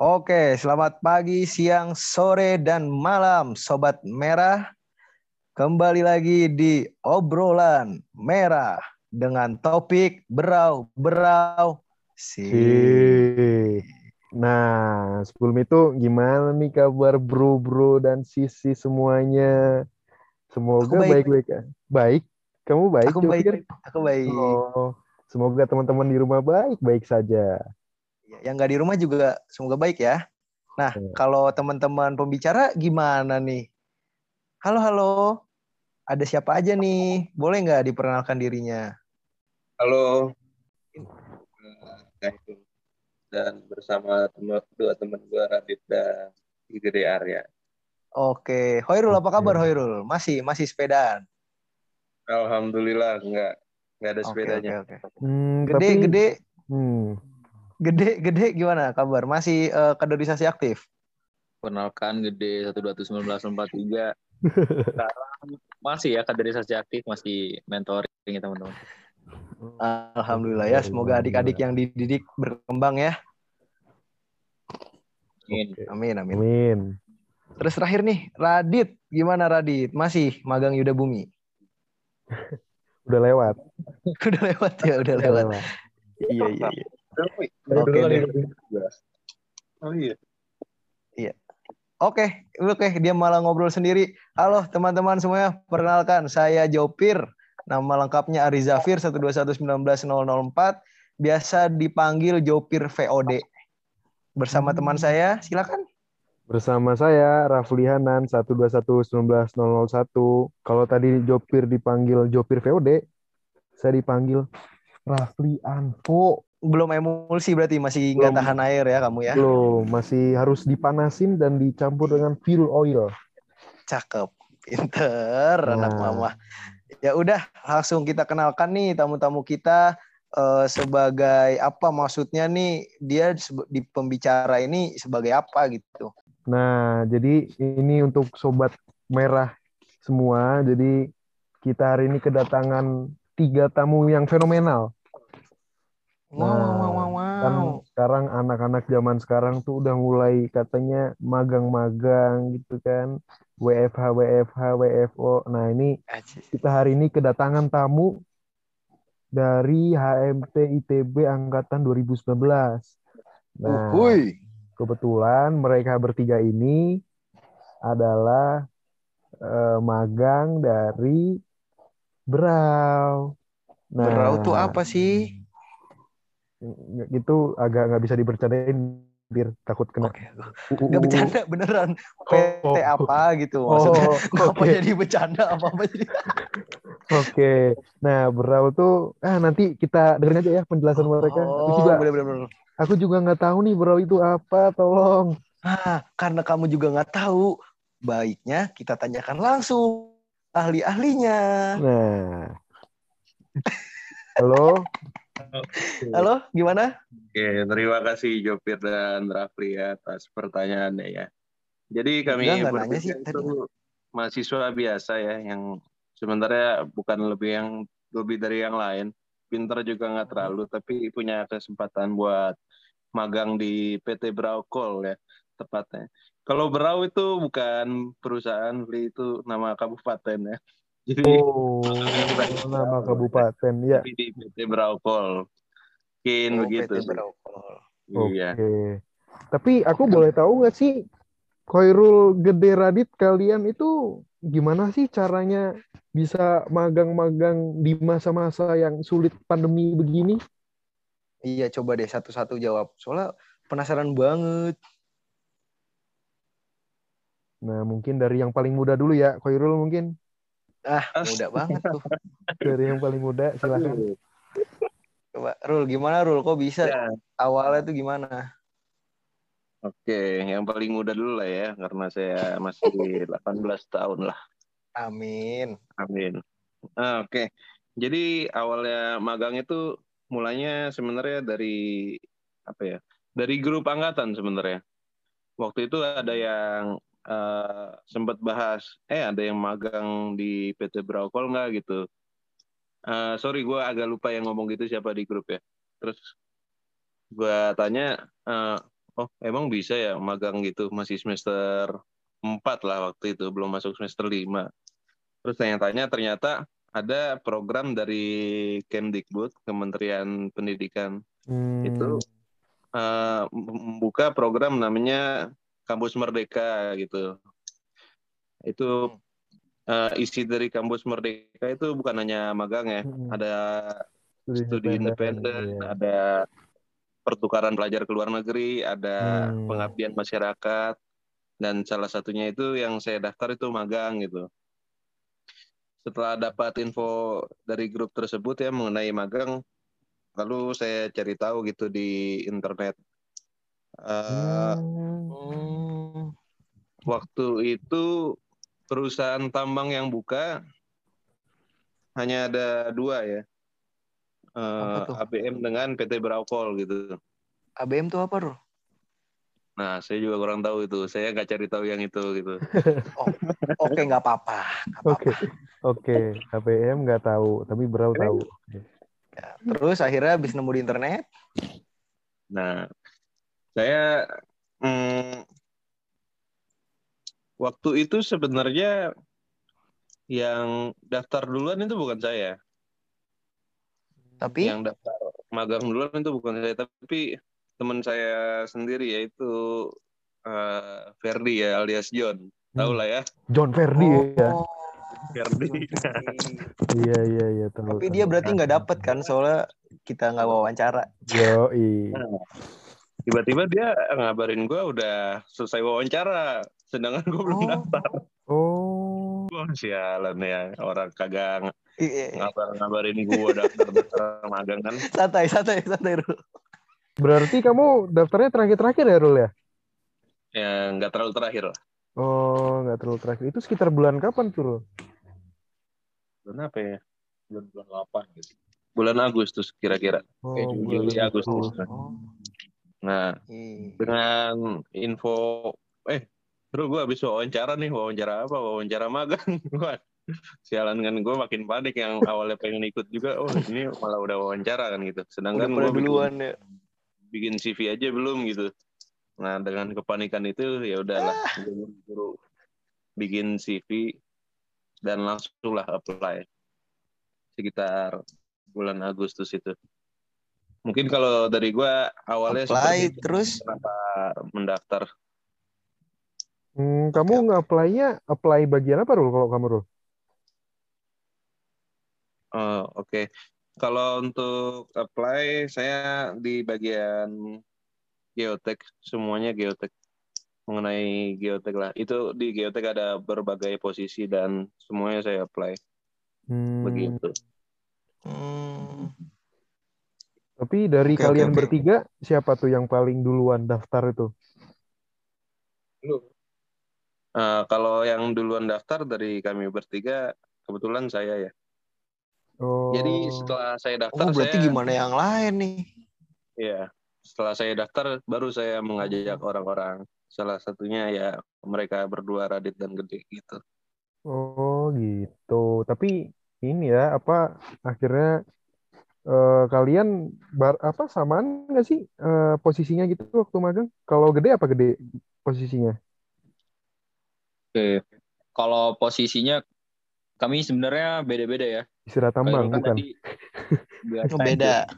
Oke, selamat pagi, siang, sore, dan malam, Sobat Merah. Kembali lagi di obrolan merah dengan topik berau-berau si. Nah, sebelum itu gimana nih kabar bro-bro dan sisi semuanya? Semoga baik-baik baik, baik. Kamu baik? Aku baik. Aku baik. Oh, semoga teman-teman di rumah baik-baik saja. Ya, yang nggak di rumah juga semoga baik ya. Nah, ya. kalau teman-teman pembicara gimana nih? Halo, halo ada siapa aja nih? Boleh nggak diperkenalkan dirinya? Halo, dan bersama teman dua teman gue Radit dan Igede Arya. Oke, Hoirul apa kabar Hoirul? Masih masih sepedaan? Alhamdulillah enggak enggak ada sepedanya. Oke, oke, oke. Hmm, gede tapi, gede. Hmm. Gede gede gimana kabar? Masih uh, kaderisasi aktif? Kenalkan gede satu dua sembilan belas empat tiga. Sekarang masih ya kaderisasi aktif, masih mentoring ya teman-teman. Alhamdulillah ya, semoga adik-adik yang dididik berkembang ya. Amin. Amin, amin. Amin. Terus terakhir nih, Radit. Gimana Radit? Masih magang Yuda Bumi? udah lewat. udah lewat ya, udah lewat. iya, iya, iya. Oke deh. Oh iya. Iya. Oke, oke dia malah ngobrol sendiri. Halo teman-teman semuanya, perkenalkan saya Jopir. Nama lengkapnya Ari Zafir 12191004, biasa dipanggil Jopir VOD. Bersama teman hmm. saya, silakan. Bersama saya Rafli Hanan 1211901. Kalau tadi Jopir dipanggil Jopir VOD, saya dipanggil Rafli Anfo belum emulsi berarti masih nggak tahan air ya kamu ya? Belum, masih harus dipanasin dan dicampur dengan fuel oil. Cakep, pinter nah. anak mama. Ya udah, langsung kita kenalkan nih tamu-tamu kita uh, sebagai apa maksudnya nih dia di pembicara ini sebagai apa gitu. Nah, jadi ini untuk sobat merah semua. Jadi kita hari ini kedatangan tiga tamu yang fenomenal. Wow, nah, wow, wow, wow. Kan sekarang anak-anak zaman sekarang tuh udah mulai katanya magang-magang gitu kan. WFH, WFH, WFO. Nah ini kita hari ini kedatangan tamu dari HMT ITB angkatan 2019. Nah, Uhuy. kebetulan mereka bertiga ini adalah uh, magang dari Berau. Nah, Berau tuh apa sih? Itu agak nggak bisa dibercandain biar takut kena. Okay. Nggak bercanda beneran. PT oh, apa gitu maksudnya. Oh, Kenapa okay. jadi bercanda apa apa jadi. Oke. Okay. Nah, Berau tuh ah nanti kita dengerin aja ya penjelasan oh, mereka. Aku juga bener, bener, bener. Aku juga nggak tahu nih Berau itu apa, tolong. Ah, karena kamu juga nggak tahu, baiknya kita tanyakan langsung ahli-ahlinya. Nah. Halo, Halo, gimana? Oke, terima kasih Jopir dan Rafli atas pertanyaannya ya. Jadi kami bertiga itu mahasiswa biasa ya, yang sebenarnya bukan lebih yang lebih dari yang lain. Pinter juga nggak terlalu, tapi punya kesempatan buat magang di PT Braukol ya, tepatnya. Kalau Brau itu bukan perusahaan, itu nama kabupaten ya. Jadi oh, nama kabupaten ya. Di PT Braukol. Mungkin oh, begitu. PT Braukol. Iya. Oke. Tapi aku boleh tahu nggak sih Koirul Gede Radit kalian itu gimana sih caranya bisa magang-magang di masa-masa yang sulit pandemi begini? Iya, coba deh satu-satu jawab. Soalnya penasaran banget. Nah, mungkin dari yang paling muda dulu ya, Koirul mungkin. Ah, muda banget tuh. Dari yang paling muda, silahkan. Coba, Rul, gimana Rul? Kok bisa? Ya. Awalnya tuh gimana? Oke, yang paling muda dulu lah ya, karena saya masih 18 tahun lah. Amin. Amin. Ah, Oke, jadi awalnya magang itu mulanya sebenarnya dari apa ya? Dari grup angkatan sebenarnya. Waktu itu ada yang uh, sempat bahas, eh ada yang magang di PT Braukol nggak gitu. Uh, sorry, gue agak lupa yang ngomong gitu siapa di grup ya. Terus gue tanya, uh, oh emang bisa ya magang gitu masih semester 4 lah waktu itu belum masuk semester 5 terus tanya-tanya ternyata ada program dari Kemdikbud Kementerian Pendidikan hmm. itu uh, membuka program namanya Kampus Merdeka gitu itu uh, isi dari Kampus Merdeka itu bukan hanya magang ya hmm. ada studi independen, iya. ada pertukaran pelajar ke luar negeri, ada hmm. pengabdian masyarakat, dan salah satunya itu yang saya daftar itu magang gitu. Setelah dapat info dari grup tersebut ya mengenai magang, lalu saya cari tahu gitu di internet. Uh, hmm. Waktu itu perusahaan tambang yang buka hanya ada dua ya uh, eh, ABM dengan PT Braukol gitu. ABM tuh apa, Bro? Nah, saya juga kurang tahu itu. Saya nggak cari tahu yang itu gitu. oh, Oke, okay, nggak apa-apa. Oke, oke. ABM nggak tahu, tapi Brau tahu. Ya, terus akhirnya habis nemu di internet. Nah, saya hmm, waktu itu sebenarnya yang daftar duluan itu bukan saya. Tapi yang daftar magang duluan itu bukan saya, tapi teman saya sendiri yaitu uh, Ferdi ya alias John. Tahu lah ya. John Ferdi oh. ya. Ferdi. iya iya iya tahu. Tapi dia berarti nggak dapet kan soalnya kita nggak wawancara. Yo i. Tiba-tiba dia ngabarin gue udah selesai wawancara, sedangkan gue belum oh. daftar. Oh. Wah sialan ya orang kagak Iya. Ngabar ngabarin gue daftar daftar magang kan. Santai santai santai Rul. Berarti kamu daftarnya terakhir-terakhir ya Rul ya? Ya nggak terlalu terakhir lah. Oh nggak terlalu terakhir. Itu sekitar bulan kapan tuh Rul? Bulan apa ya? Bulan bulan delapan gitu. Bulan Agustus kira-kira. Oh, Kayak Juli Agustus. Oh. Nah, hmm. dengan info eh Bro, gue habis wawancara nih, wawancara apa? Wawancara magang. sialan kan gue makin panik yang awalnya pengen ikut juga. Oh ini malah udah wawancara kan gitu. Sedangkan gue duluan bikin, ya. bikin CV aja belum gitu. Nah dengan kepanikan itu ya udahlah. Ah. gue bikin CV dan langsung lah apply sekitar bulan Agustus itu. Mungkin kalau dari gue awalnya apply terus? kenapa mendaftar Hmm, kamu nge-apply-nya apply bagian apa, Rul, kalau kamu, Rul? Oh, oke. Okay. Kalau untuk apply, saya di bagian geotek, semuanya geotek. Mengenai geotek lah. Itu di geotek ada berbagai posisi dan semuanya saya apply. Hmm. Begitu. Hmm. Tapi dari okay, kalian okay, bertiga, siapa tuh yang paling duluan daftar itu? Uh, kalau yang duluan daftar dari kami bertiga, kebetulan saya ya. Oh. Jadi setelah saya daftar, oh berarti saya, gimana yang lain nih? Iya, setelah saya daftar baru saya mengajak orang-orang. Salah satunya ya mereka berdua Radit dan Gede gitu. Oh gitu. Tapi ini ya apa akhirnya uh, kalian bar, apa samaan nggak sih uh, posisinya gitu waktu magang? Kalau Gede apa Gede posisinya? Oke, kalau posisinya kami sebenarnya beda-beda ya. Istirahat tambang bukan? Tadi, oh, beda.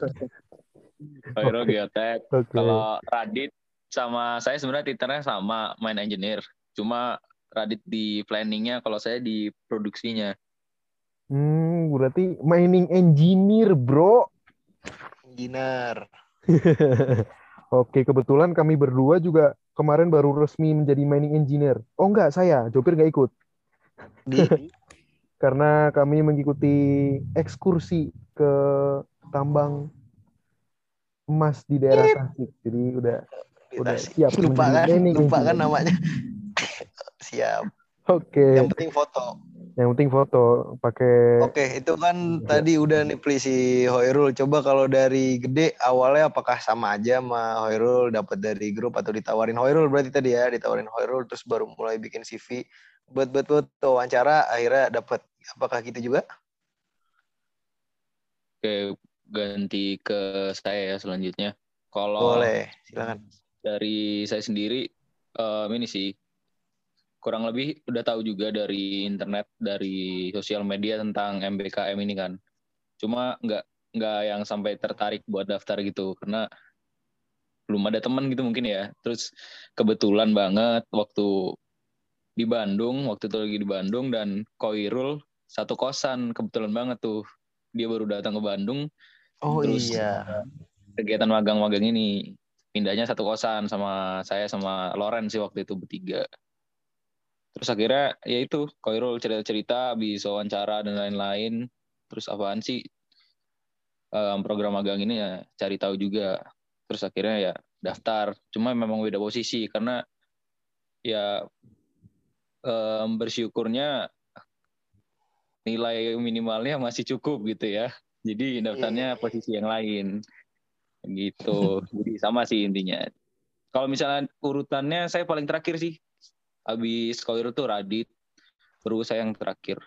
Kairo okay. geotek. Okay. Kalau Radit sama saya sebenarnya titernya sama main engineer. Cuma Radit di planningnya, kalau saya di produksinya. Hmm, berarti mining engineer, bro. Engineer. Oke, kebetulan kami berdua juga kemarin baru resmi menjadi mining engineer. Oh enggak, saya, Jopir nggak ikut. Karena kami mengikuti ekskursi ke tambang emas di daerah Tasik. Jadi udah udah siap lupa kan, lupa kan namanya. siap. Oke. Okay. Yang penting foto. Yang penting foto pakai Oke, okay, itu kan ya. tadi udah nih please si Hoirul. Coba kalau dari gede awalnya apakah sama aja sama Hoirul dapat dari grup atau ditawarin Hoirul berarti tadi ya, ditawarin Hoirul terus baru mulai bikin CV buat buat buat wawancara akhirnya dapat apakah gitu juga? Oke, ganti ke saya ya selanjutnya. Kalau boleh, silakan. dari saya sendiri um, ini sih kurang lebih udah tahu juga dari internet dari sosial media tentang MBKM ini kan. Cuma nggak nggak yang sampai tertarik buat daftar gitu karena belum ada teman gitu mungkin ya. Terus kebetulan banget waktu di Bandung waktu itu lagi di Bandung dan Koirul satu kosan kebetulan banget tuh. Dia baru datang ke Bandung. Oh terus iya. kegiatan magang-magang ini pindahnya satu kosan sama saya sama Loren sih waktu itu bertiga terus akhirnya ya itu Koirul cerita-cerita habis wawancara dan lain-lain. Terus apaan sih um, program magang ini ya cari tahu juga. Terus akhirnya ya daftar. Cuma memang beda posisi karena ya um, bersyukurnya nilai minimalnya masih cukup gitu ya. Jadi daftarnya yeah. posisi yang lain. Gitu. Jadi sama sih intinya. Kalau misalnya urutannya saya paling terakhir sih habis Koir itu Radit, baru saya yang terakhir.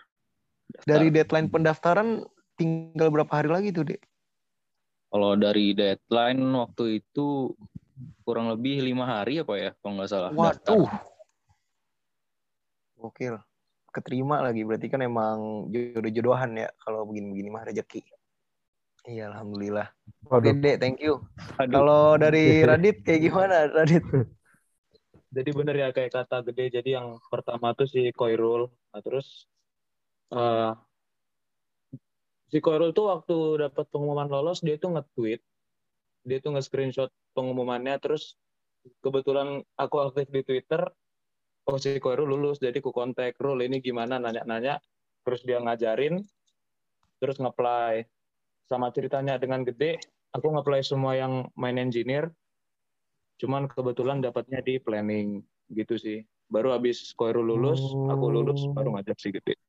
Daftar. Dari deadline pendaftaran tinggal berapa hari lagi tuh, Dek? Kalau dari deadline waktu itu kurang lebih lima hari apa ya, kalau nggak salah. Waduh. Oke, Keterima lagi, berarti kan emang jodoh-jodohan ya kalau begini-begini mah rezeki. Iya, alhamdulillah. Oke, Dek, thank you. Kalau dari Radit kayak gimana, Radit? jadi bener ya kayak kata gede jadi yang pertama tuh si Koirul nah, terus uh, si Koirul tuh waktu dapat pengumuman lolos dia tuh nge-tweet. Dia tuh nge-screenshot pengumumannya terus kebetulan aku aktif di Twitter oh si Koirul lulus jadi ku kontak Rul ini gimana? Nanya-nanya terus dia ngajarin terus nge-apply. Sama ceritanya dengan gede aku nge-apply semua yang main engineer Cuman kebetulan dapatnya di planning gitu sih. Baru habis Koiru lulus, oh. aku lulus baru ngajak sih gede.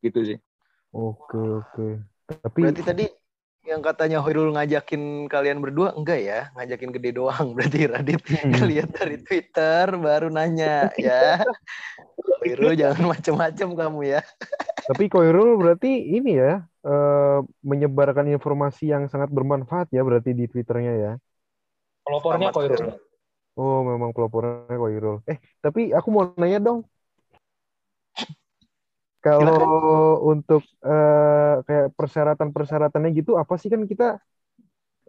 Gitu sih. Oke, oke. Tapi Berarti tadi yang katanya Hoirul ngajakin kalian berdua enggak ya ngajakin gede doang berarti Radit hmm. lihat dari Twitter baru nanya ya Hoirul jangan macem-macem kamu ya tapi Koirul berarti ini ya uh, menyebarkan informasi yang sangat bermanfaat ya berarti di Twitternya ya Pelopornya Koirul. Oh, memang pelopornya Koirul. Eh, tapi aku mau nanya dong. Kalau untuk uh, kayak persyaratan-persyaratannya gitu, apa sih kan kita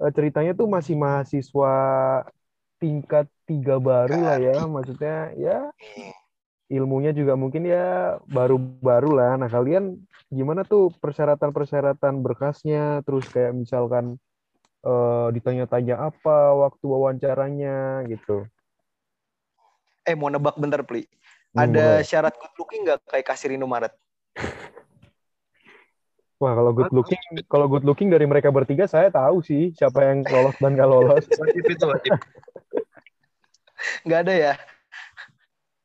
uh, ceritanya tuh masih mahasiswa tingkat tiga baru lah ya, maksudnya ya ilmunya juga mungkin ya baru-baru lah. Nah kalian gimana tuh persyaratan-persyaratan berkasnya, terus kayak misalkan uh, ditanya-tanya apa waktu wawancaranya gitu. Eh mau nebak bentar Pli. Hmm, Ada hmm, syarat good looking nggak kayak kasir Indomaret? Wah kalau good looking, kalau good looking dari mereka bertiga saya tahu sih siapa yang lolos dan nggak lolos. Wajib itu wajib. Nggak ada ya?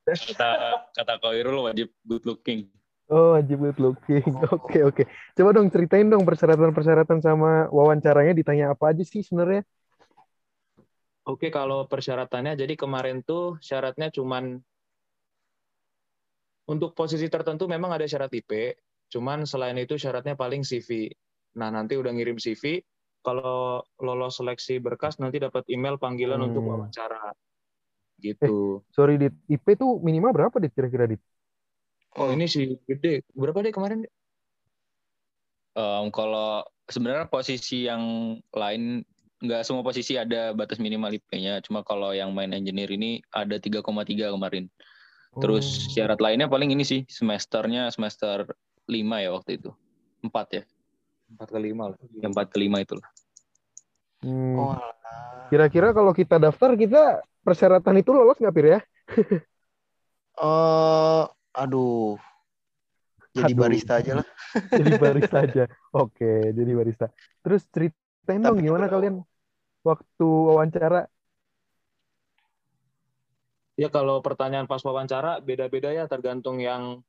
Kata kata Koirul wajib good looking. Oh, wajib good looking. Oke, okay, oke. Okay. Coba dong ceritain dong persyaratan-persyaratan sama wawancaranya ditanya apa aja sih sebenarnya? Oke, okay, kalau persyaratannya jadi kemarin tuh syaratnya cuman untuk posisi tertentu memang ada syarat IP, cuman selain itu syaratnya paling CV. Nah, nanti udah ngirim CV, kalau lolos seleksi berkas nanti dapat email panggilan hmm. untuk wawancara. Gitu. Eh, sorry, Dit. IP tuh minimal berapa, Dit, kira-kira, Dit? Oh ini sih gede. Berapa deh kemarin? Um, kalau sebenarnya posisi yang lain nggak semua posisi ada batas minimal IP-nya. Cuma kalau yang main engineer ini ada 3,3 kemarin. Terus oh. syarat lainnya paling ini sih semesternya semester 5 ya waktu itu. 4 ya. 4 ke 5 lah. Yang 4 ke 5 itu lah. Hmm. Oh. Kira-kira kalau kita daftar kita persyaratan itu lolos nggak Pir ya? uh, Aduh. Jadi Aduh. barista aja lah. jadi barista aja. Oke, jadi barista. Terus ceritain dong gimana kalian waktu wawancara? Ya kalau pertanyaan pas wawancara beda-beda ya tergantung yang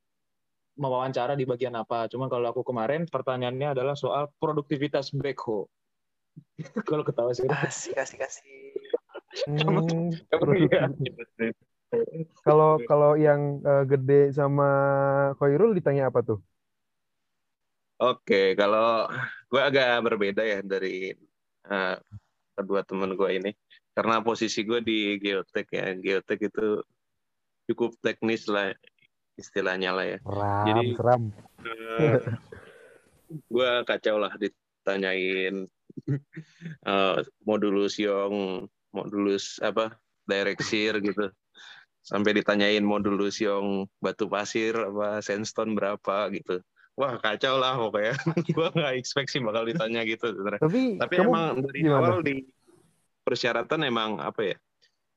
mewawancara di bagian apa. Cuma kalau aku kemarin pertanyaannya adalah soal produktivitas backhoe. kalau ketawa sih. Kasih, kasih, kasih. Hmm, kalau kalau yang uh, gede sama Koirul ditanya apa tuh? Oke, kalau gue agak berbeda ya dari uh, kedua teman gue ini. karena posisi gue di geotek ya geotek itu cukup teknis lah istilahnya lah ya ram, jadi ram. Uh, gue kacau lah ditanyain uh, modulus yang modulus apa direksir gitu sampai ditanyain modulus yang batu pasir apa sandstone berapa gitu. Wah kacau lah pokoknya. Gue nggak expect sih bakal ditanya gitu tapi tapi emang dari gimana? awal di persyaratan emang apa ya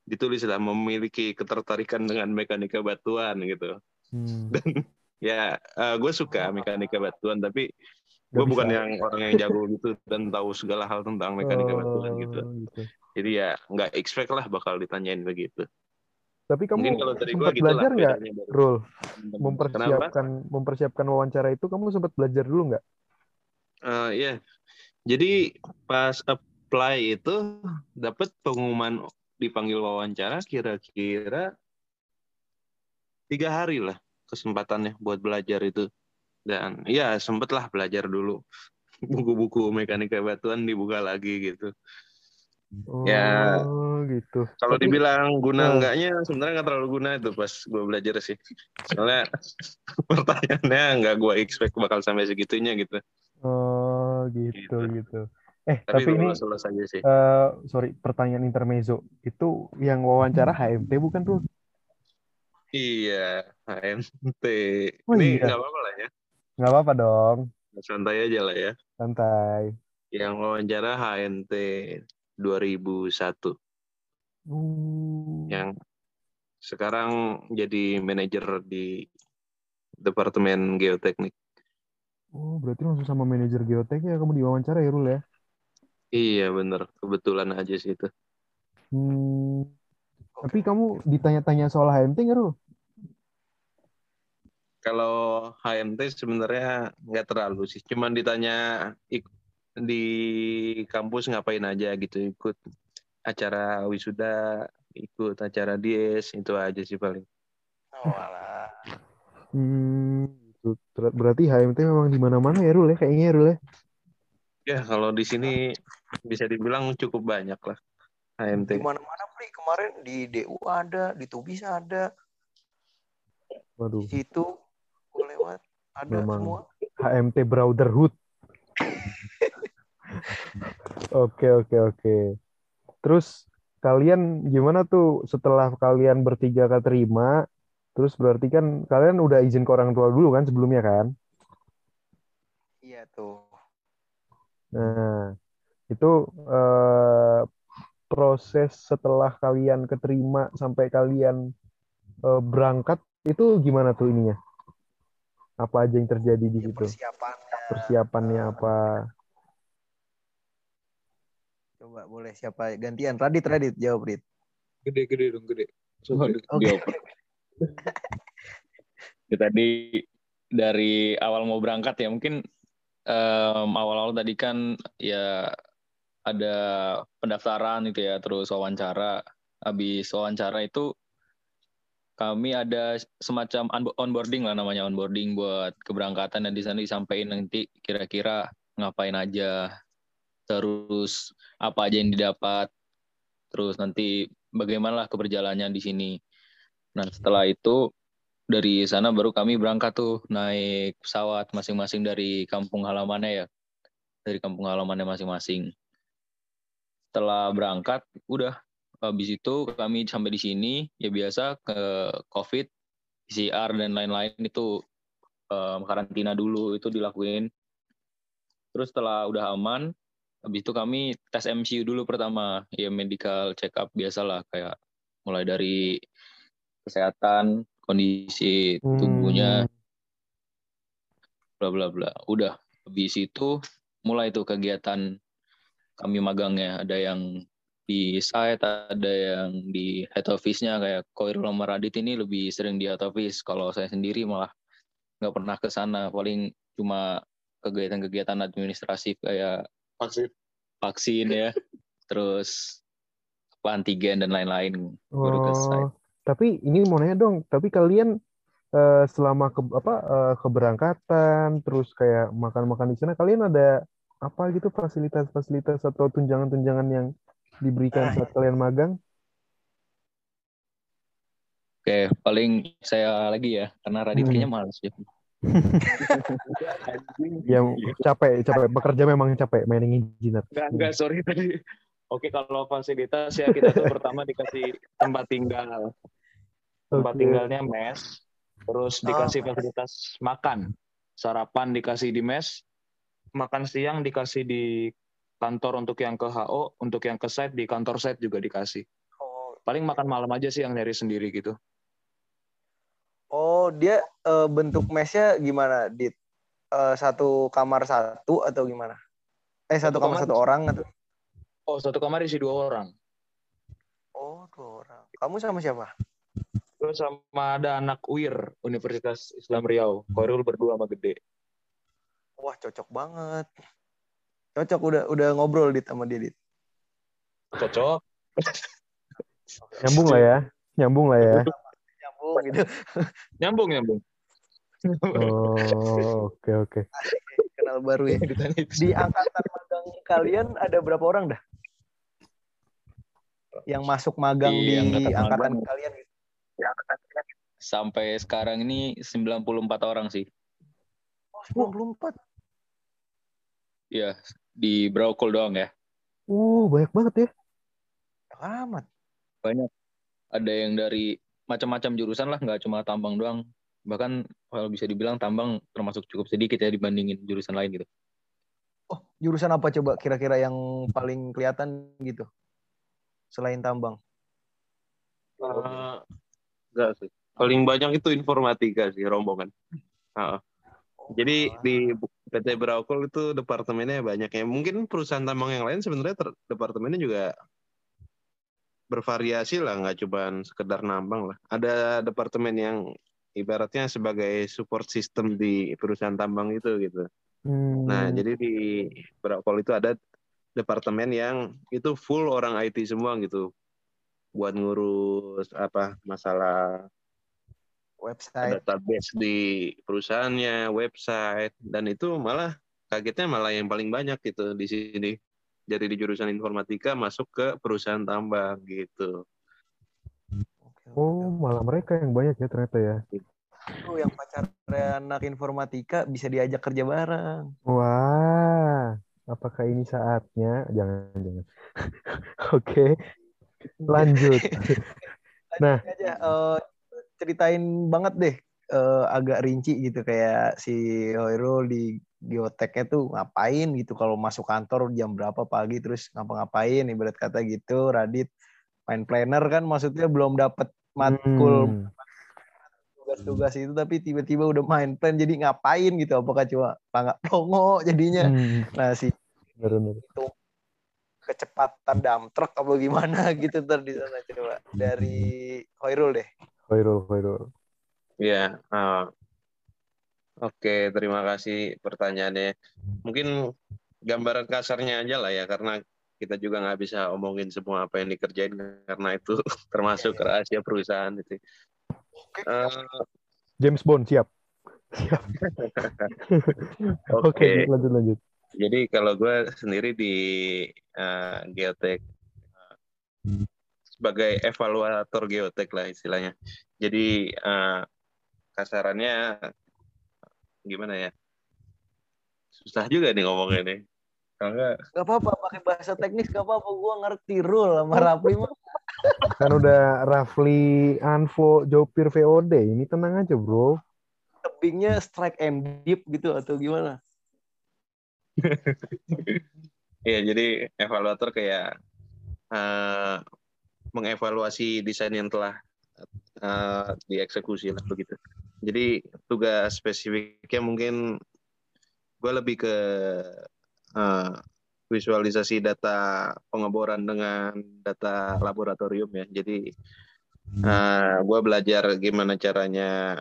ditulis lah memiliki ketertarikan dengan mekanika batuan gitu. Hmm. dan ya uh, gue suka mekanika batuan tapi gue bukan yang orang yang jago gitu dan tahu segala hal tentang mekanika oh, batuan gitu. gitu. Jadi ya nggak expect lah bakal ditanyain begitu tapi kamu kalau sempat gitu belajar nggak, Rul? Mempersiapkan Kenapa? mempersiapkan wawancara itu kamu sempat belajar dulu nggak? Uh, iya. Yeah. Jadi pas apply itu dapat pengumuman dipanggil wawancara kira-kira tiga hari lah kesempatannya buat belajar itu dan ya sempetlah belajar dulu buku-buku mekanika batuan dibuka lagi gitu oh, ya gitu kalau dibilang guna uh, enggaknya sebenarnya nggak terlalu guna itu pas gue belajar sih soalnya pertanyaannya nggak gue expect bakal sampai segitunya gitu oh gitu gitu, gitu. Eh, tapi, tapi ini saja sih. Uh, sorry, pertanyaan intermezzo. Itu yang wawancara HMT bukan tuh? Iya, HMT. Oh, ini iya. nggak apa-apa lah ya. Nggak apa-apa dong. Santai aja lah ya. Santai. Yang wawancara HMT 2001. Uh. Yang sekarang jadi manajer di Departemen Geoteknik. Oh, berarti langsung sama manajer geotek ya kamu diwawancara ya, Rul ya? Iya bener, kebetulan aja sih itu. Hmm, tapi kamu ditanya-tanya soal HMT nggak, Rul? Kalau HMT sebenarnya nggak terlalu sih, cuman ditanya di kampus ngapain aja gitu, ikut acara wisuda, ikut acara dies, itu aja sih paling. Oh, alah. Hmm, berarti HMT memang di mana-mana ya, Rul ya, kayaknya ya, Rul ya. Ya, kalau di sini bisa dibilang cukup banyak lah HMT. Di mana-mana, Pri. Kemarin di DU ada, di Tubis ada. Waduh. Di situ gue lewat ada Memang semua. HMT Brotherhood. oke, oke, oke. Terus kalian gimana tuh setelah kalian bertiga keterima? Terus berarti kan kalian udah izin ke orang tua dulu kan sebelumnya kan? Iya tuh. Nah, itu eh, proses setelah kalian keterima sampai kalian eh, berangkat itu gimana tuh ininya? Apa aja yang terjadi di ya, situ? Persiapannya. Persiapannya apa? Coba boleh siapa gantian? Radit, Radit jawab Radit. Gede, gede dong, gede. Coba okay. ya, tadi dari awal mau berangkat ya mungkin um, awal-awal tadi kan ya ada pendaftaran itu ya, terus wawancara. Habis wawancara itu kami ada semacam onboarding lah namanya onboarding buat keberangkatan dan di sana disampaikan nanti kira-kira ngapain aja, terus apa aja yang didapat, terus nanti bagaimana keberjalannya di sini. Nah setelah itu dari sana baru kami berangkat tuh naik pesawat masing-masing dari kampung halamannya ya. Dari kampung halamannya masing-masing. Setelah berangkat udah habis itu kami sampai di sini ya biasa ke covid PCR dan lain-lain itu um, karantina dulu itu dilakuin. Terus setelah udah aman habis itu kami tes MCU dulu pertama. Ya medical check up biasalah kayak mulai dari kesehatan kondisi tubuhnya hmm. bla bla bla. Udah habis itu mulai tuh kegiatan kami magangnya. Ada yang di site ada yang di head office-nya kayak Koirul Radit ini lebih sering di head office. Kalau saya sendiri malah nggak pernah ke sana. Paling cuma kegiatan-kegiatan administratif kayak vaksin vaksin ya terus antigen dan lain-lain baru ke site tapi ini mau nanya dong, tapi kalian uh, selama ke, apa uh, keberangkatan terus kayak makan-makan di sana kalian ada apa gitu fasilitas-fasilitas atau tunjangan-tunjangan yang diberikan saat kalian magang? Oke, paling saya lagi ya, karena Radit hmm. kayaknya males ya. ya capek, capek. Bekerja memang capek, main engineer. Enggak, enggak, sorry tadi. Oke, kalau fasilitas ya kita tuh pertama dikasih tempat tinggal. Tempat okay. tinggalnya mes, terus dikasih oh. fasilitas makan. Sarapan dikasih di mes, makan siang dikasih di kantor untuk yang ke HO, untuk yang ke site di kantor site juga dikasih. Oh. Paling makan malam aja sih yang nyari sendiri gitu. Oh, dia uh, bentuk mesnya gimana? Di uh, satu kamar satu atau gimana? Eh, satu, satu kamar, kamar satu orang atau? Oh, satu kamar isi dua orang. Oh, dua orang. Kamu sama siapa? Gue sama ada anak UIR, Universitas Islam Riau. Korul berdua sama gede. Wah, cocok banget. Cocok udah udah ngobrol dit sama dia dit. Cocok. Nyambung lah ya. Nyambung lah ya nyambung gitu. nyambung nyambung. Oh, oke oke. Kenal baru ya. Di angkatan magang kalian ada berapa orang dah? Yang masuk magang di, di angkatan, angkatan magang. kalian gitu. Sampai sekarang ini 94 orang sih. Oh, 94. Iya, di Braukol doang ya. Uh, banyak banget ya. Amat. Banyak. Ada yang dari macam-macam jurusan lah, nggak cuma tambang doang. Bahkan kalau bisa dibilang tambang termasuk cukup sedikit ya dibandingin jurusan lain gitu. Oh, jurusan apa coba kira-kira yang paling kelihatan gitu? Selain tambang. Uh, enggak sih. Paling banyak itu informatika sih rombongan. Uh. Jadi di PT Braukol itu departemennya banyak ya. Mungkin perusahaan tambang yang lain sebenarnya departemennya juga bervariasi lah nggak cuma sekedar nambang lah. Ada departemen yang ibaratnya sebagai support system di perusahaan tambang itu gitu. Hmm. nah jadi di Brakol itu ada departemen yang itu full orang IT semua gitu. Buat ngurus apa masalah website. database di perusahaannya website. Dan itu malah kagetnya malah yang paling banyak gitu di sini dari di jurusan informatika masuk ke perusahaan tambang gitu. Oh, malah mereka yang banyak ya ternyata ya. Itu yang pacar anak informatika bisa diajak kerja bareng. Wah, apakah ini saatnya? Jangan, jangan. Oke, okay. lanjut. nah, aja, uh, ceritain banget deh uh, agak rinci gitu kayak si Hoirul di geoteknya tuh ngapain gitu kalau masuk kantor jam berapa pagi terus ngapa-ngapain ibarat kata gitu. Radit main planner kan maksudnya belum dapat matkul hmm. tugas-tugas itu tapi tiba-tiba udah main plan jadi ngapain gitu? Apakah cuma nggak pongo jadinya? Hmm. nah si itu kecepatan dam truk apa gimana gitu ntar di sana coba. Dari Hoirul deh. Hoirul Hoirul ya uh, Oke, terima kasih pertanyaannya. Mungkin gambaran kasarnya aja lah ya, karena kita juga nggak bisa omongin semua apa yang dikerjain karena itu termasuk rahasia perusahaan itu. Uh, James Bond siap. Siap. Oke, okay. okay, lanjut lanjut. Jadi kalau gue sendiri di uh, geotek uh, sebagai evaluator geotek lah istilahnya. Jadi uh, kasarannya gimana ya? Susah juga nih ngomongnya nih kalau enggak gak apa-apa pakai bahasa teknis gak apa-apa. Gue ngerti rule sama Rafli mah. Kan udah Rafli Anvo Jopir VOD ini tenang aja bro. Tebingnya strike and deep gitu atau gimana? Iya, jadi evaluator kayak uh, mengevaluasi desain yang telah uh, dieksekusi lah begitu. Jadi tugas spesifiknya mungkin gue lebih ke uh, visualisasi data pengeboran dengan data laboratorium ya. Jadi uh, gue belajar gimana caranya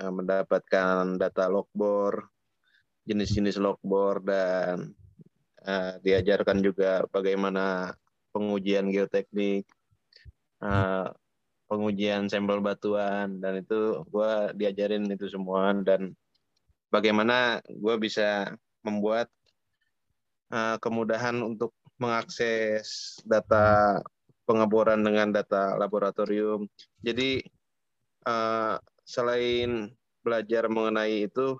uh, mendapatkan data logbor, jenis-jenis logbor dan uh, diajarkan juga bagaimana pengujian geoteknik, uh, pengujian sampel batuan dan itu gue diajarin itu semua dan bagaimana gue bisa membuat uh, kemudahan untuk mengakses data pengeboran dengan data laboratorium. Jadi uh, selain belajar mengenai itu,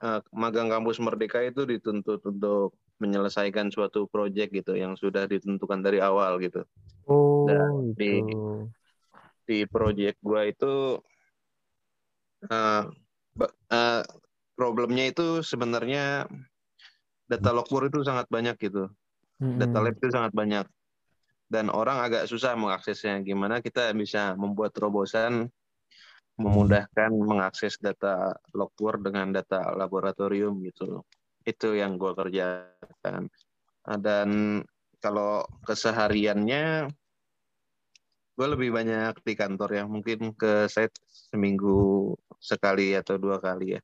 uh, magang kampus Merdeka itu dituntut untuk menyelesaikan suatu proyek gitu yang sudah ditentukan dari awal gitu. Oh, Dan di gitu. Di proyek gua itu uh, uh, problemnya itu sebenarnya data logbook itu sangat banyak gitu. Data lab itu sangat banyak dan orang agak susah mengaksesnya. Gimana kita bisa membuat terobosan memudahkan mengakses data logbook dengan data laboratorium gitu. Itu yang gue kerjakan. Dan kalau kesehariannya gue lebih banyak di kantor ya mungkin ke site seminggu sekali atau dua kali ya.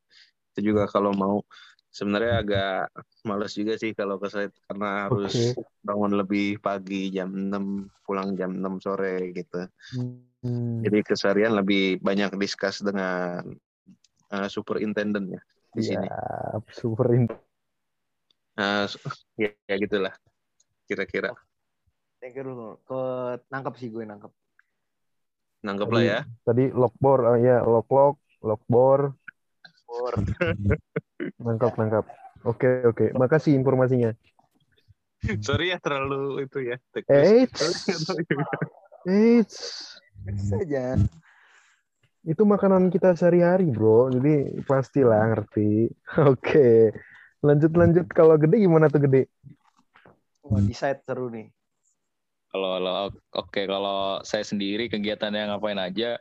Itu juga kalau mau. Sebenarnya agak males juga sih kalau ke site karena harus okay. bangun lebih pagi jam 6 pulang jam 6 sore gitu. Hmm. jadi keseharian lebih banyak diskus dengan uh, superintendent ya di ya, sini. superintendent. Uh, ya, ya gitulah kira-kira. Thank you ke nangkep sih gue nangkep nangkep lah ya. tadi lockbor uh, ya lock lock lockbor nangkap nangkap oke oke. Makasih informasinya. Sorry ya terlalu itu ya Eits. Eits. saja itu makanan kita sehari-hari bro. Jadi pastilah ngerti. Oke. Lanjut lanjut. Kalau gede gimana tuh gede? Wah, di site seru nih kalau oke okay, kalau saya sendiri kegiatannya ngapain aja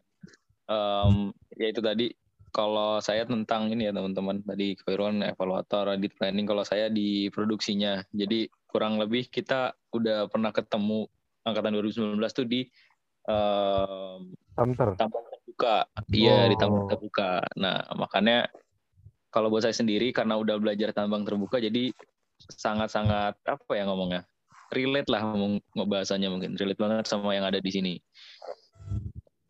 um, ya itu tadi. Kalau saya tentang ini ya teman-teman tadi Koiron evaluator edit planning kalau saya di produksinya. Jadi kurang lebih kita udah pernah ketemu angkatan 2019 tuh di uh, tambang terbuka. Iya oh. di tambang terbuka. Nah makanya kalau buat saya sendiri karena udah belajar tambang terbuka jadi sangat-sangat apa ya ngomongnya relate lah ngomong bahasanya mungkin relate banget sama yang ada di sini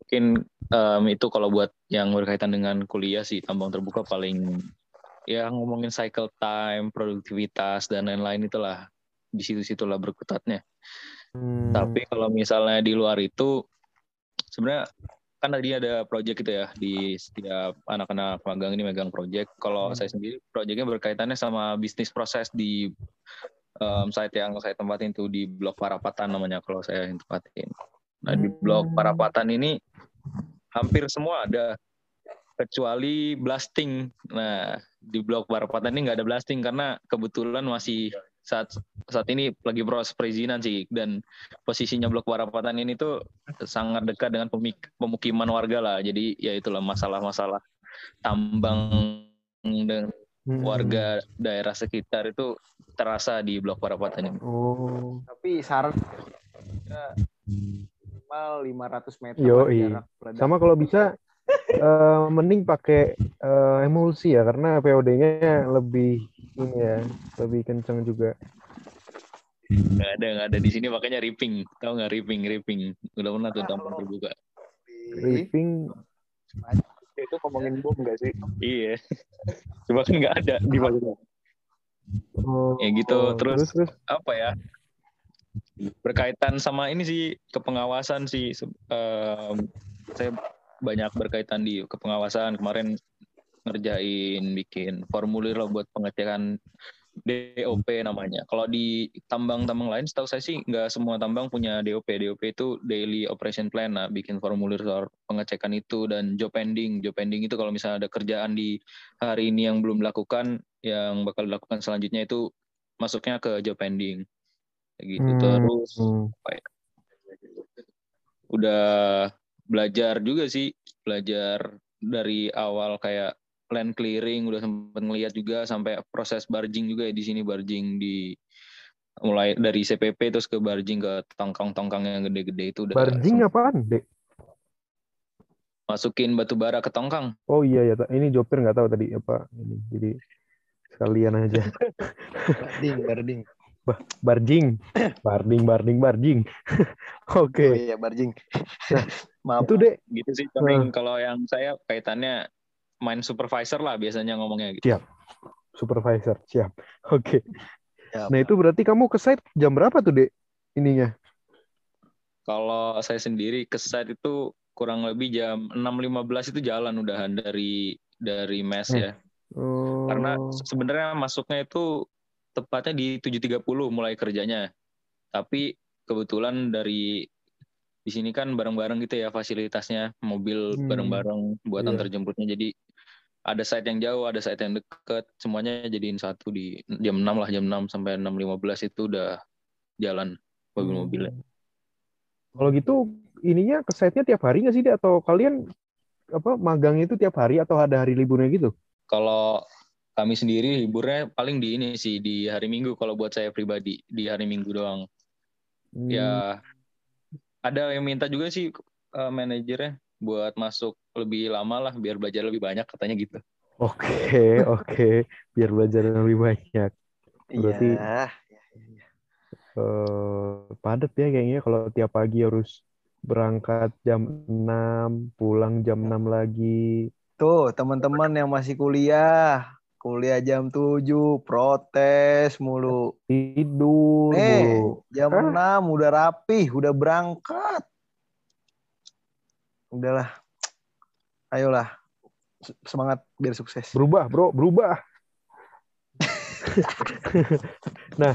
mungkin um, itu kalau buat yang berkaitan dengan kuliah sih tambang terbuka paling ya ngomongin cycle time, produktivitas dan lain-lain itulah di situ-situlah berkutatnya. Hmm. Tapi kalau misalnya di luar itu sebenarnya kan tadi ada project gitu ya di setiap anak-anak magang ini megang project. Kalau hmm. saya sendiri projectnya berkaitannya sama bisnis proses di um, site yang saya tempatin itu di blok Parapatan namanya kalau saya yang tempatin. Nah di blok hmm. Parapatan ini hampir semua ada kecuali blasting. Nah, di blok Barapatan ini nggak ada blasting karena kebetulan masih saat saat ini lagi proses perizinan sih dan posisinya blok Barapatan ini tuh sangat dekat dengan pemukiman warga lah. Jadi ya itulah masalah-masalah tambang dan hmm. warga daerah sekitar itu terasa di blok Barapatan ini. Oh. Tapi saran minimal 500 meter Yo, Sama kalau bisa uh, mending pakai uh, emulsi ya karena POD-nya lebih ini ya, lebih kencang juga. Gak ada, gak ada di sini makanya ripping. Tahu nggak ripping, ripping. Udah pernah tuh tampang terbuka. Ripping itu ngomongin bom gak sih? Iya. Cuma kan nggak ada di mana. Oh, ya gitu. Oh, terus, terus, terus apa ya? berkaitan sama ini sih kepengawasan sih um, saya banyak berkaitan di kepengawasan kemarin ngerjain bikin formulir lah buat pengecekan DOP namanya. Kalau di tambang-tambang lain, setahu saya sih nggak semua tambang punya DOP. DOP itu daily operation plan, nah bikin formulir soal pengecekan itu dan job pending. Job pending itu kalau misalnya ada kerjaan di hari ini yang belum dilakukan, yang bakal dilakukan selanjutnya itu masuknya ke job pending gitu hmm. terus apa ya, udah belajar juga sih belajar dari awal kayak land clearing udah sempat ngeliat juga sampai proses barging juga ya di sini barging di mulai dari CPP terus ke barging ke tongkang-tongkang yang gede-gede itu udah barging apaan dek masukin batu bara ke tongkang oh iya ya ini Jopir nggak tahu tadi apa ini jadi sekalian aja barding barding barjing, barding, barding, barjing. Oke. Okay. Oh iya barjing. Nah, Maaf. Itu deh. Gitu sih. Tapi uh. kalau yang saya kaitannya main supervisor lah biasanya ngomongnya. Gitu. Siap. Supervisor, siap. Oke. Okay. Ya, nah itu berarti kamu ke site jam berapa tuh dek ininya? Kalau saya sendiri ke site itu kurang lebih jam 6.15 itu jalan udahan dari dari mes ya. Oh. Karena sebenarnya masuknya itu tepatnya di 7.30 mulai kerjanya. Tapi kebetulan dari di sini kan bareng-bareng gitu ya fasilitasnya mobil hmm. bareng-bareng buat yeah. antar jemputnya jadi ada site yang jauh, ada site yang deket, semuanya jadiin satu di jam 6 lah, jam 6 sampai 6.15 itu udah jalan mobil-mobilnya. Hmm. Kalau gitu ininya ke site-nya tiap hari nggak sih, atau kalian apa magang itu tiap hari atau ada hari liburnya gitu? Kalau kami sendiri liburnya paling di ini sih di hari Minggu kalau buat saya pribadi di hari Minggu doang. Hmm. Ya ada yang minta juga sih uh, manajernya buat masuk lebih lama lah biar belajar lebih banyak katanya gitu. Oke, okay, oke. Okay. Biar belajar lebih banyak. Berarti yeah. uh, padat ya kayaknya kalau tiap pagi harus berangkat jam 6, pulang jam 6 lagi. Tuh, teman-teman yang masih kuliah, kuliah jam 7, protes mulu. Tidur eh, mulu. jam Hah? 6 udah rapih, udah berangkat udahlah. Ayolah. Semangat biar sukses. Berubah bro. Berubah. Nah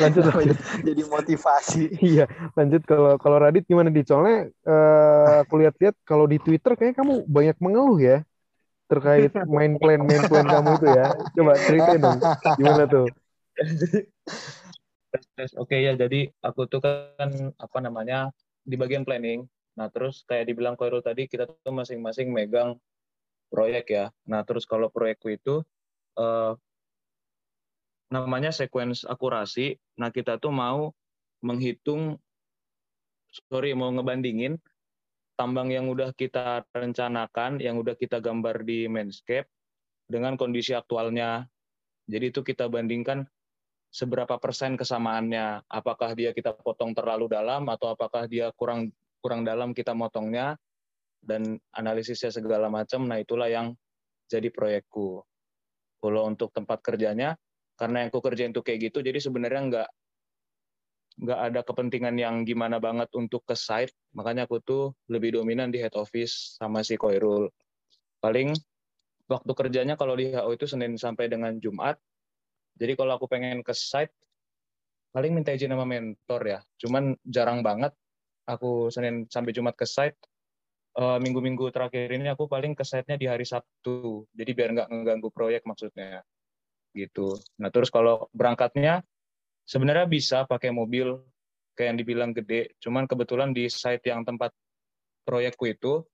lanjut lanjut. jadi motivasi? Iya lanjut. Kalau kalau Radit gimana di soalnya uh, aku lihat-lihat kalau di Twitter kayaknya kamu banyak mengeluh ya terkait main plan main plan kamu itu ya. Coba ceritain dong gimana tuh? Oke ya, jadi aku tuh kan apa namanya di bagian planning Nah, terus kayak dibilang Koirul tadi, kita tuh masing-masing megang proyek ya. Nah, terus kalau proyekku itu uh, namanya sequence akurasi. Nah, kita tuh mau menghitung, sorry, mau ngebandingin tambang yang udah kita rencanakan, yang udah kita gambar di Mainscape dengan kondisi aktualnya. Jadi itu kita bandingkan seberapa persen kesamaannya. Apakah dia kita potong terlalu dalam atau apakah dia kurang kurang dalam kita motongnya dan analisisnya segala macam. Nah itulah yang jadi proyekku. Kalau untuk tempat kerjanya, karena yang ku kerjain itu kayak gitu, jadi sebenarnya nggak nggak ada kepentingan yang gimana banget untuk ke site. Makanya aku tuh lebih dominan di head office sama si Koirul. Paling waktu kerjanya kalau di HO itu Senin sampai dengan Jumat. Jadi kalau aku pengen ke site, paling minta izin sama mentor ya. Cuman jarang banget aku Senin sampai Jumat ke site. Uh, minggu-minggu terakhir ini aku paling ke site-nya di hari Sabtu. Jadi biar nggak mengganggu proyek maksudnya. Gitu. Nah terus kalau berangkatnya sebenarnya bisa pakai mobil kayak yang dibilang gede. Cuman kebetulan di site yang tempat proyekku itu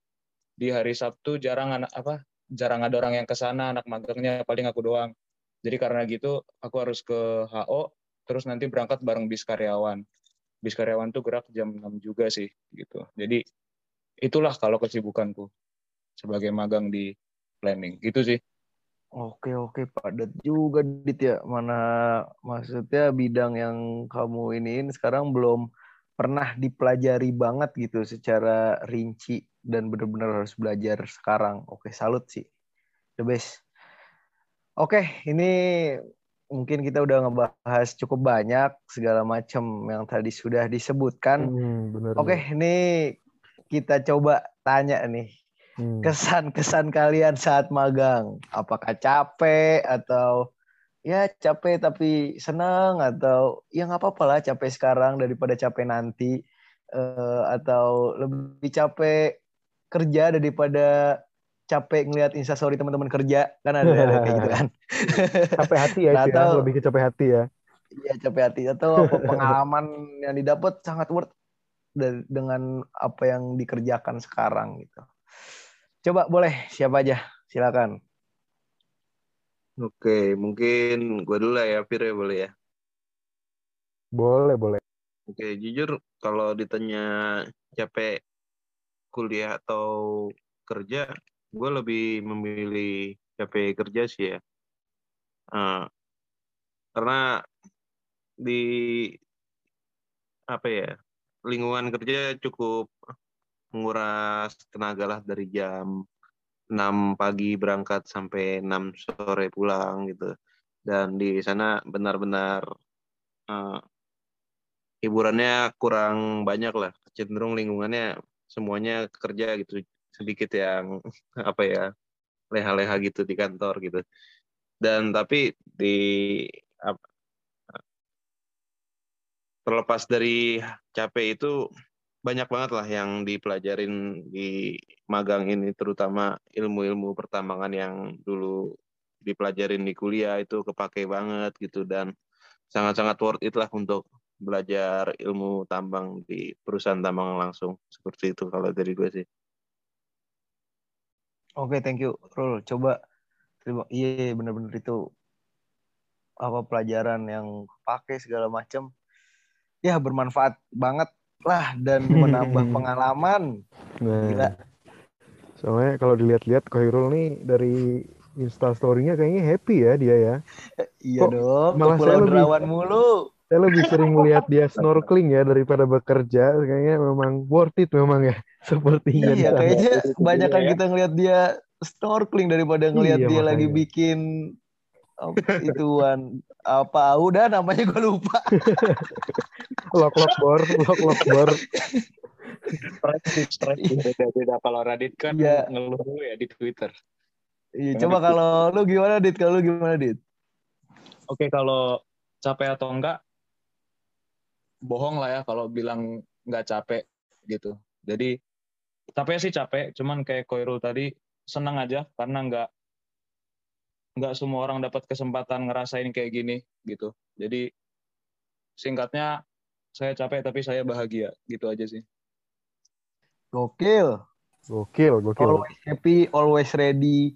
di hari Sabtu jarang anak apa jarang ada orang yang ke sana anak magangnya paling aku doang jadi karena gitu aku harus ke HO terus nanti berangkat bareng bis karyawan bis karyawan tuh gerak jam 6 juga sih gitu. Jadi itulah kalau kesibukanku sebagai magang di planning gitu sih. Oke oke padat juga dit ya mana maksudnya bidang yang kamu iniin sekarang belum pernah dipelajari banget gitu secara rinci dan benar-benar harus belajar sekarang. Oke salut sih. The best. Oke ini mungkin kita udah ngebahas cukup banyak segala macam yang tadi sudah disebutkan. Hmm, Oke, ini kita coba tanya nih. Hmm. Kesan-kesan kalian saat magang, apakah capek atau ya capek tapi senang atau ya nggak apa-apa lah capek sekarang daripada capek nanti uh, atau lebih capek kerja daripada capek ngelihat instastory teman-teman kerja kan ada, ada kayak gitu kan. Capek hati ya, nah, itu ya atau, lebih ke capek hati ya. Iya capek hati. Atau pengalaman yang didapat sangat worth dengan apa yang dikerjakan sekarang gitu. Coba boleh. Siapa aja? Silakan. Oke, mungkin gue dulu lah ya, Fir ya boleh ya? Boleh, boleh. Oke, jujur kalau ditanya capek kuliah atau kerja, gue lebih memilih capek kerja sih ya. Uh, karena di apa ya lingkungan kerja cukup menguras tenaga lah dari jam 6 pagi berangkat sampai 6 sore pulang gitu. Dan di sana benar-benar uh, hiburannya kurang banyak lah. Cenderung lingkungannya semuanya kerja gitu sedikit yang apa ya leha-leha gitu di kantor gitu. Dan tapi di apa, terlepas dari capek itu banyak banget lah yang dipelajarin di magang ini terutama ilmu-ilmu pertambangan yang dulu dipelajarin di kuliah itu kepake banget gitu. Dan sangat-sangat worth it lah untuk belajar ilmu tambang di perusahaan tambang langsung. Seperti itu kalau dari gue sih. Oke, okay, thank you, Rul. Coba terima iya benar-benar itu apa pelajaran yang pakai segala macam ya bermanfaat banget lah dan menambah pengalaman. Nah, Gila. Soalnya kalau dilihat-lihat Khairul nih dari Insta story-nya kayaknya happy ya dia ya. iya Kok dong, malah saya lebih, mulu. Saya lebih sering melihat dia snorkeling ya daripada bekerja. Kayaknya memang worth it memang ya. Sepertinya. Iya, kayaknya kebanyakan ya. kita ngelihat dia snorkeling daripada ngelihat iya, dia makanya. lagi bikin ituan apa udah namanya gue lupa lock lock bor lock lock bor beda beda kalau Radit kan ya. ngeluh ya di Twitter Iya, coba kalau lu gimana, Dit? Kalau lu gimana, Dit? Oke, kalau capek atau enggak, bohong lah ya kalau bilang nggak capek gitu. Jadi, capek sih capek, cuman kayak Koirul tadi, senang aja karena nggak nggak semua orang dapat kesempatan ngerasain kayak gini gitu. Jadi, singkatnya, saya capek tapi saya bahagia, gitu aja sih. Gokil. Gokil, gokil. Always happy, always ready,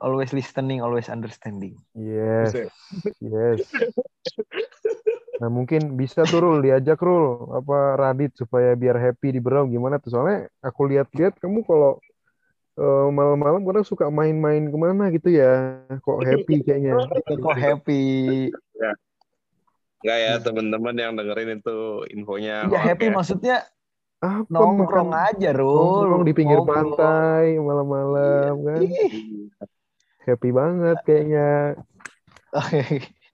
always listening, always understanding. Yes. Yes. Nah mungkin bisa tuh Rul, diajak Rul, apa Radit supaya biar happy di Berau gimana tuh. Soalnya aku lihat-lihat kamu kalau uh, malam-malam kadang suka main-main ke mana gitu ya. Kok happy kayaknya. Kok happy. Ya. Enggak ya teman-teman yang dengerin itu infonya. Iya happy ya. maksudnya apa nongkrong aja Rul. Nongkrong di pinggir Nongkrong. pantai malam-malam iya. kan happy banget kayaknya.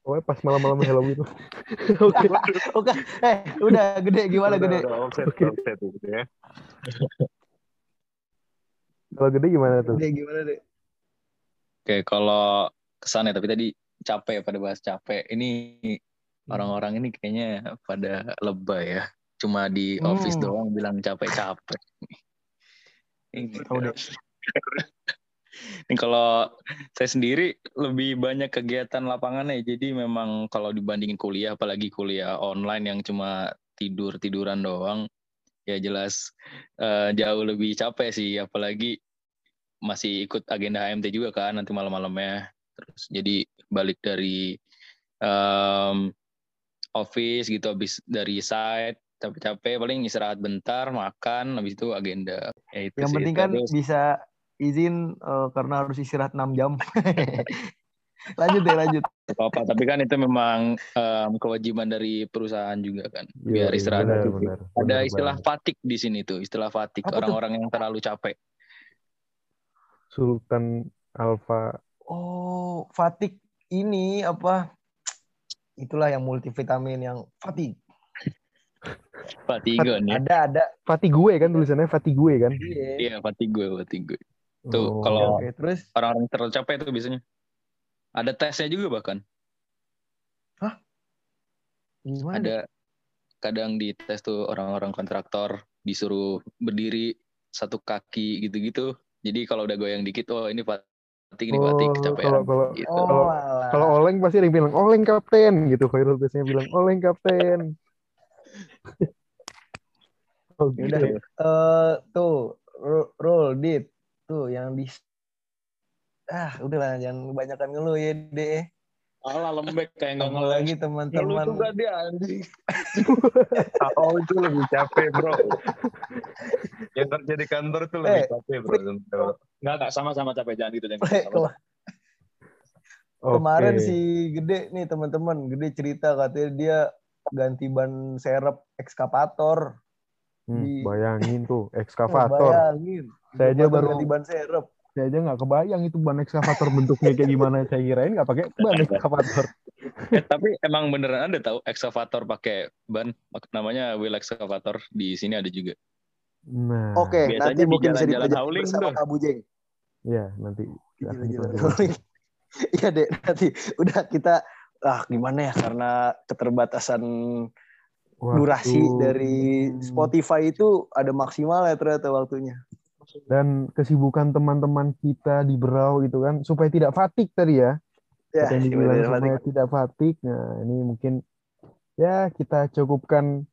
Oh, pas malam-malam Halloween. Oke. Oke. Eh, udah gede gimana gede? Oke. Gitu ya. Kalau gede gimana tuh? Gede gimana deh? Oke, kalau kesannya tapi tadi capek pada bahas capek. Ini hmm. orang-orang ini kayaknya pada lebay ya. Cuma di office hmm. doang bilang capek-capek. Ini. Oh, ini kalau saya sendiri lebih banyak kegiatan lapangannya. Jadi memang kalau dibandingin kuliah, apalagi kuliah online yang cuma tidur tiduran doang, ya jelas uh, jauh lebih capek sih. Apalagi masih ikut agenda HMT juga kan nanti malam-malamnya. Terus jadi balik dari um, office gitu, habis dari site capek-capek paling istirahat bentar, makan, habis itu agenda. Ya, itu yang sih, penting kan bisa izin uh, karena harus istirahat 6 jam. lanjut deh, lanjut. Apa, tapi kan itu memang um, kewajiban dari perusahaan juga kan. Biar iya, istirahat. Benar, benar, Ada benar, istilah fatik di sini tuh, istilah fatik orang-orang yang terlalu capek. Sultan Alfa. Oh, fatik ini apa? Itulah yang multivitamin yang fatik. Fatigue ya. Ada ada. Fatigue kan tulisannya Fatigue kan? Iya, iya Fatigue, Fatigue. Tuh, oh, kalau okay. terus orang-orang terlalu capek itu biasanya. Ada tesnya juga bahkan. Hah? Gimana? Ada kadang di tes tuh orang-orang kontraktor disuruh berdiri satu kaki gitu-gitu. Jadi kalau udah goyang dikit, oh ini Fatik ini Fatik oh, kecapean. Kalau kalau gitu. oh, kalau Oleng pasti ada yang bilang Oleng kapten gitu. Khairul biasanya bilang Oleng kapten. oh, gitu. Udah, uh, tuh roll dit tuh yang di ah udahlah jangan kebanyakan ngeluh ya deh Alah lembek kayak nggak ngeluh lagi teman-teman. Lu juga dia anjing. oh itu lebih capek bro. yang kerja di kantor tuh lebih eh, capek bro. Nggak nggak sama-sama capek jangan gitu jangan. Sama Kemarin okay. si Gede nih teman-teman, Gede cerita katanya dia ganti ban serep ekskavator. Hmm, di... Bayangin tuh, ekskavator. Oh, bayangin. Saya aja baru ganti ban serep. saya aja nggak kebayang itu ban ekskavator bentuknya kayak gimana. Saya kirain nggak pakai ban ekskavator. Eh, tapi emang beneran ada tahu ekskavator pakai ban? Namanya wheel ekskavator di sini ada juga. Nah oke okay, nanti mungkin bisa dipelajari bersama Kak Bujeng. Ya nanti iya deh nanti udah kita ah gimana ya karena keterbatasan Waktu... durasi dari Spotify itu ada maksimal ya ternyata waktunya dan kesibukan teman-teman kita di Berau gitu kan supaya tidak fatik tadi ya. Ya, yang dibilang supaya fatik. tidak fatik. Nah, ini mungkin ya kita cukupkan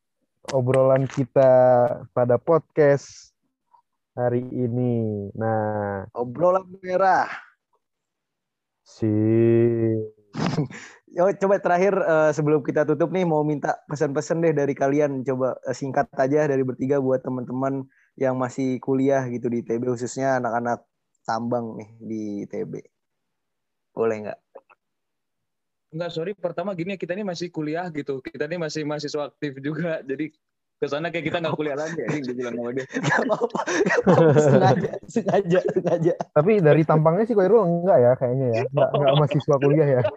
obrolan kita pada podcast hari ini. Nah, obrolan merah. Si Yo, coba terakhir uh, sebelum kita tutup nih mau minta pesan-pesan deh dari kalian coba uh, singkat aja dari bertiga buat teman-teman yang masih kuliah gitu di TB khususnya anak-anak tambang nih di TB. Boleh nggak? Enggak, sorry. Pertama gini kita ini masih kuliah gitu. Kita ini masih mahasiswa aktif juga. Jadi ke sana kayak kita nggak kuliah lagi ya. Ini bilang sama dia. Gak apa-apa. sengaja, sengaja, sengaja. Tapi dari tampangnya sih kok enggak ya kayaknya ya. Enggak, enggak mahasiswa kuliah ya.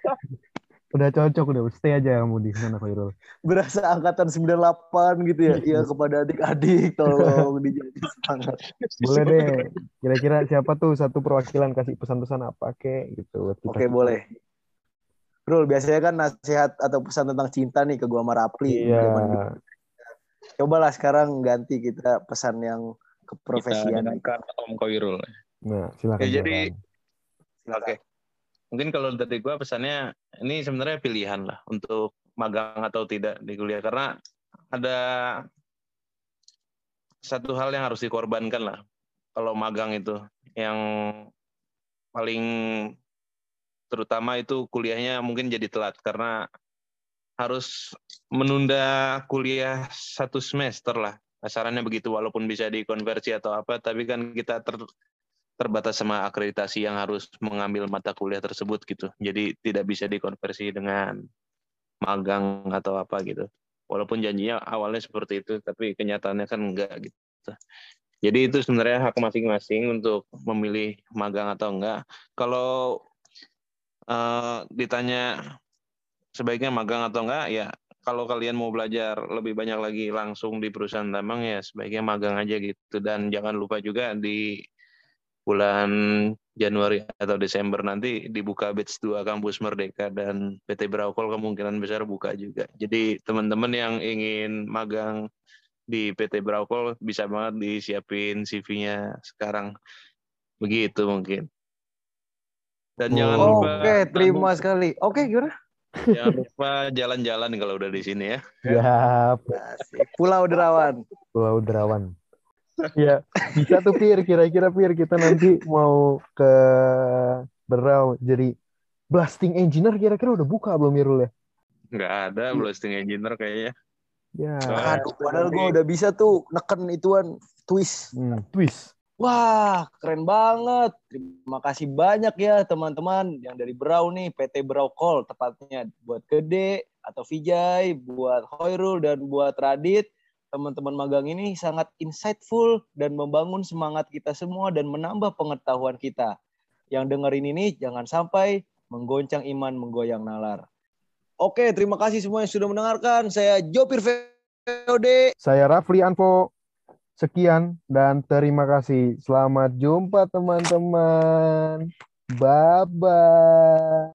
Udah cocok udah stay aja kamu di sana Khairul. Berasa angkatan 98 gitu ya. Iya kepada adik-adik tolong dijaga semangat. Boleh deh. Kira-kira siapa tuh satu perwakilan kasih pesan-pesan apa kek gitu. Oke, okay, boleh. Rul, biasanya kan nasihat atau pesan tentang cinta nih ke gua sama Rapli. Iya. Cobalah sekarang ganti kita pesan yang keprofesian. Kita Om Khairul. Nah, silakan. Ya, jadi Oke. Okay mungkin kalau dari gue pesannya ini sebenarnya pilihan lah untuk magang atau tidak di kuliah. Karena ada satu hal yang harus dikorbankan lah kalau magang itu. Yang paling terutama itu kuliahnya mungkin jadi telat karena harus menunda kuliah satu semester lah. Asarannya begitu walaupun bisa dikonversi atau apa tapi kan kita ter, terbatas sama akreditasi yang harus mengambil mata kuliah tersebut gitu. Jadi tidak bisa dikonversi dengan magang atau apa gitu. Walaupun janjinya awalnya seperti itu, tapi kenyataannya kan enggak gitu. Jadi itu sebenarnya hak masing-masing untuk memilih magang atau enggak. Kalau uh, ditanya sebaiknya magang atau enggak, ya kalau kalian mau belajar lebih banyak lagi langsung di perusahaan tambang ya sebaiknya magang aja gitu dan jangan lupa juga di bulan Januari atau Desember nanti dibuka batch 2 kampus Merdeka dan PT Braukol kemungkinan besar buka juga. Jadi teman-teman yang ingin magang di PT Braukol bisa banget disiapin CV-nya sekarang. Begitu mungkin. Dan oh, jangan lupa Oke, okay, terima sekali. Oke, okay, gimana? Jangan lupa jalan-jalan kalau udah di sini ya. Ya. Pulau Derawan. Pulau Derawan. Iya, bisa tuh Pir, kira-kira Pir kita nanti mau ke Berau jadi blasting engineer kira-kira udah buka belum Mirul ya? Nggak ada blasting engineer kayaknya. Ya. Aduh, padahal gue udah bisa tuh neken ituan twist. Hmm, twist. Wah, keren banget. Terima kasih banyak ya teman-teman yang dari Berau nih, PT Berau Call tepatnya buat Gede atau Vijay, buat Hoirul dan buat Radit teman-teman magang ini sangat insightful dan membangun semangat kita semua dan menambah pengetahuan kita. Yang dengerin ini jangan sampai menggoncang iman, menggoyang nalar. Oke, terima kasih semua yang sudah mendengarkan. Saya Jopir VOD. Saya Rafli Anpo. Sekian dan terima kasih. Selamat jumpa teman-teman. Bye-bye.